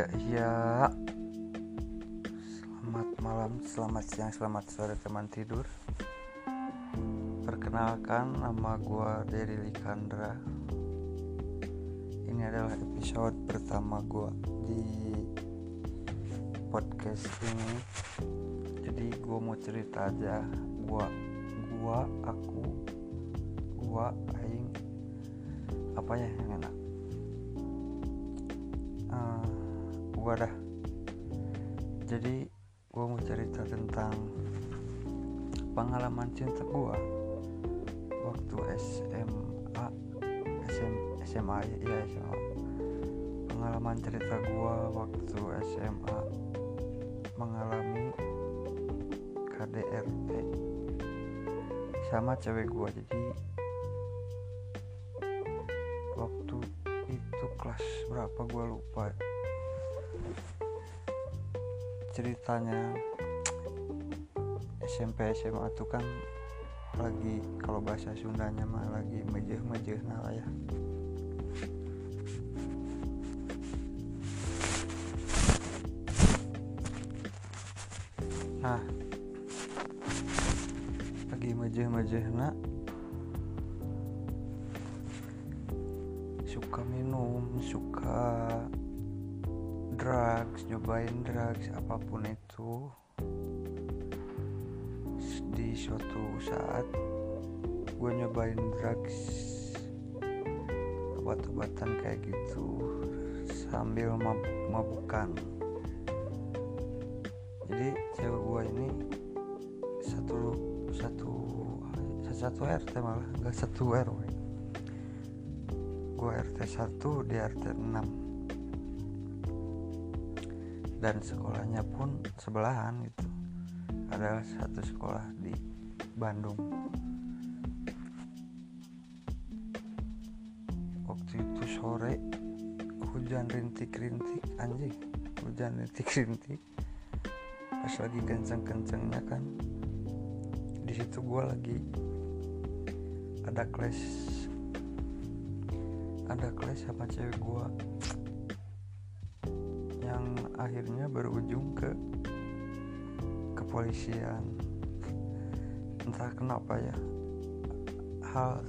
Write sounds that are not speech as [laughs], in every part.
Iya, iya. Selamat malam, selamat siang, selamat sore teman tidur. Perkenalkan nama gua Dery Likandra. Ini adalah episode pertama gua di podcast ini. Jadi gua mau cerita aja. Gua, gua, aku, gua, aing. Apa ya yang enak? Uh, gua dah. Jadi gua mau cerita tentang pengalaman cinta gua waktu SMA SM, SMA ya SMA pengalaman cerita gua waktu SMA mengalami KDRT sama cewek gua. Jadi waktu itu kelas berapa gua lupa ceritanya SMP SMA tuh kan lagi kalau bahasa Sundanya mah lagi mejeh-mejeh nah lah ya. Nah lagi mejeh-mejeh nak suka minum suka drugs nyobain drugs apa pun itu. Di suatu saat gue nyobain drugs obat-obatan kayak gitu sambil mab mabukan. Jadi cewek gue ini satu satu satu RT malah nggak satu RW gue RT 1 di RT 6 dan sekolahnya pun sebelahan gitu. Adalah satu sekolah di Bandung. Waktu itu sore hujan rintik-rintik anjing. Hujan rintik-rintik. Pas lagi kenceng-kencengnya kan di situ gue lagi ada kelas ada kelas sama cewek gue yang akhirnya berujung ke kepolisian. Entah kenapa ya hal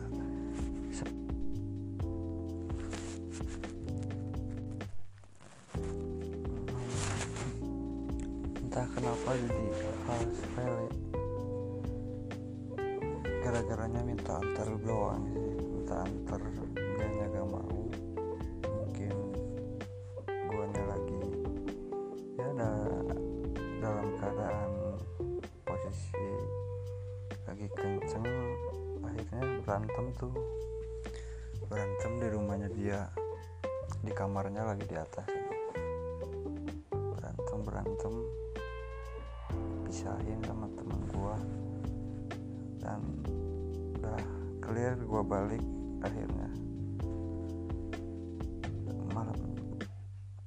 entah kenapa jadi hal sepele. Gara-garanya minta antar doang sih minta antar lagi kenceng akhirnya berantem tuh. Berantem di rumahnya dia. Di kamarnya lagi di atas berantem berantem. Pisahin sama temen gua. Dan udah clear gua balik akhirnya. Malam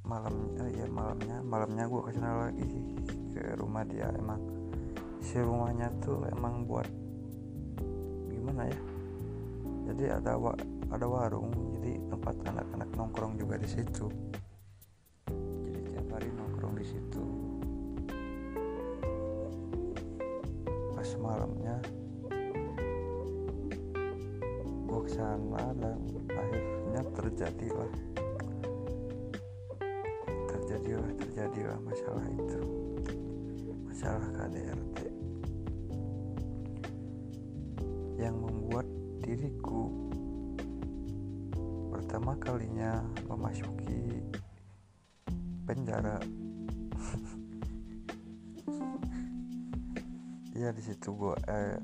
malam oh iya malamnya malamnya gue ke sana lagi ke rumah dia. Emang si rumahnya tuh emang buat gimana ya? Jadi ada wa, ada warung jadi tempat anak-anak nongkrong juga di situ. Jadi tiap hari nongkrong di situ. Pas malamnya gue ke sana dan akhirnya terjadilah terjadilah terjadilah masalah itu. Masalah KDRT yang membuat diriku pertama kalinya memasuki penjara. [laughs] Ya di situ gua eh,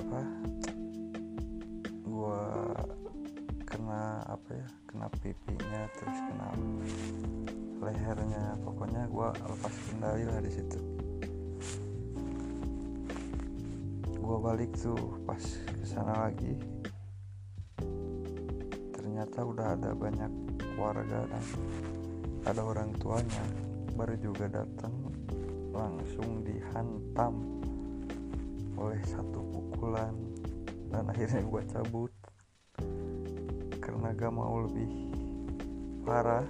apa? Gua kena apa ya kena pipinya terus kena lehernya. Pokoknya gue lepas kendali lah di situ balik tuh pas ke sana lagi. Ternyata udah ada banyak warga dan ada orang tuanya baru juga datang langsung dihantam oleh satu pukulan dan akhirnya gue cabut. Karena gak mau lebih parah.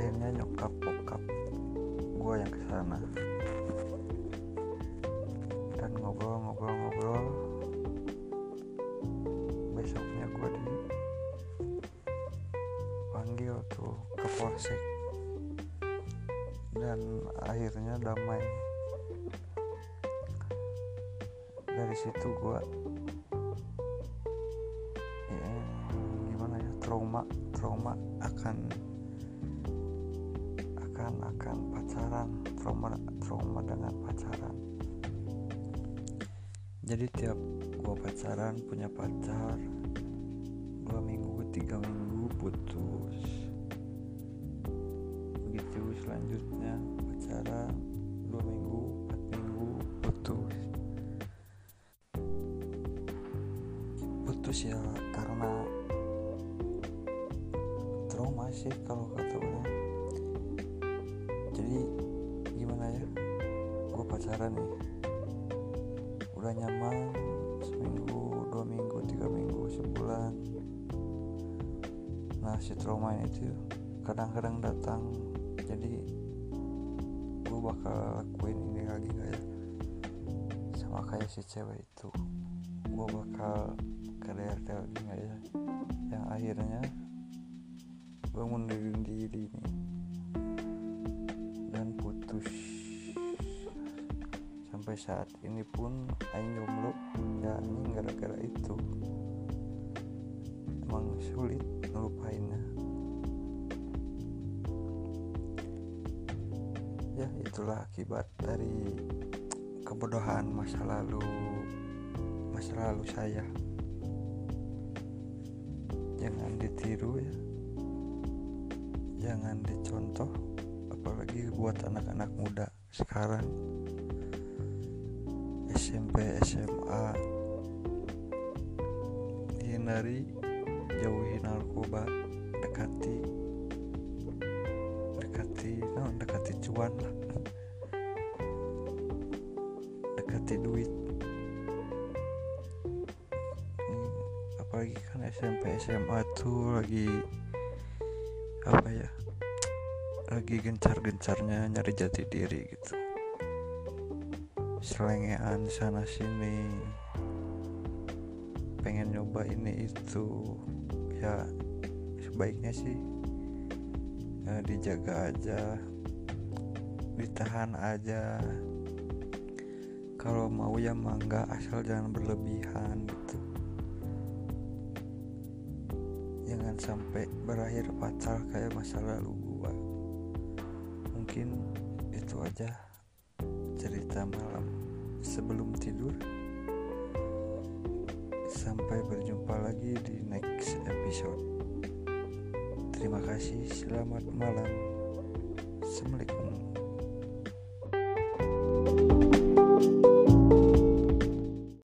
Akhirnya nyokap pokap gue yang ke sana sana dan ngobrol-ngobrol-ngobrol besoknya gue dipanggil tuh ke polsek. Dan akhirnya damai. Dari situ gue ya, gimana ya trauma trauma akan akan akan pacaran. Trauma trauma dengan pacaran jadi tiap gue pacaran punya pacar dua minggu tiga minggu putus. Begitu selanjutnya pacaran dua minggu empat minggu putus. Putus ya karena trauma sih kalau kata gue jadi gimana ya? Gue pacaran nih udah nyaman. Seminggu dua minggu tiga minggu sebulan. Nah si trauma itu kadang-kadang datang. Jadi gue bakal lakuin ini lagi gak ya? Sama kayak si cewek itu. Gue bakal KDRT lagi gak ya? Yang akhirnya gue mundurin diri nih sampai saat ini pun Aing jomblo. Ya ini gara-gara itu. Emang sulit ngelupainnya. Ya itulah akibat dari kebodohan masa lalu masa lalu saya. Jangan ditiru ya. Jangan dicontoh apalagi buat anak-anak muda sekarang SMP SMA hindari jauhi narkoba dekati. Dekati no, dekati cuan lah. Dekati duit. Ini, apalagi kan SMP SMA tuh lagi apa ya lagi gencar-gencarnya nyari jati diri gitu selengean sana sini. Pengen nyoba ini itu. Ya sebaiknya sih ya, dijaga aja. Ditahan aja. Kalau mau ya mangga asal jangan berlebihan gitu. Jangan sampai berakhir fatal kayak masa lalu gua. Mungkin itu aja cerita malam sebelum tidur. Sampai berjumpa lagi di next episode. Terima kasih selamat malam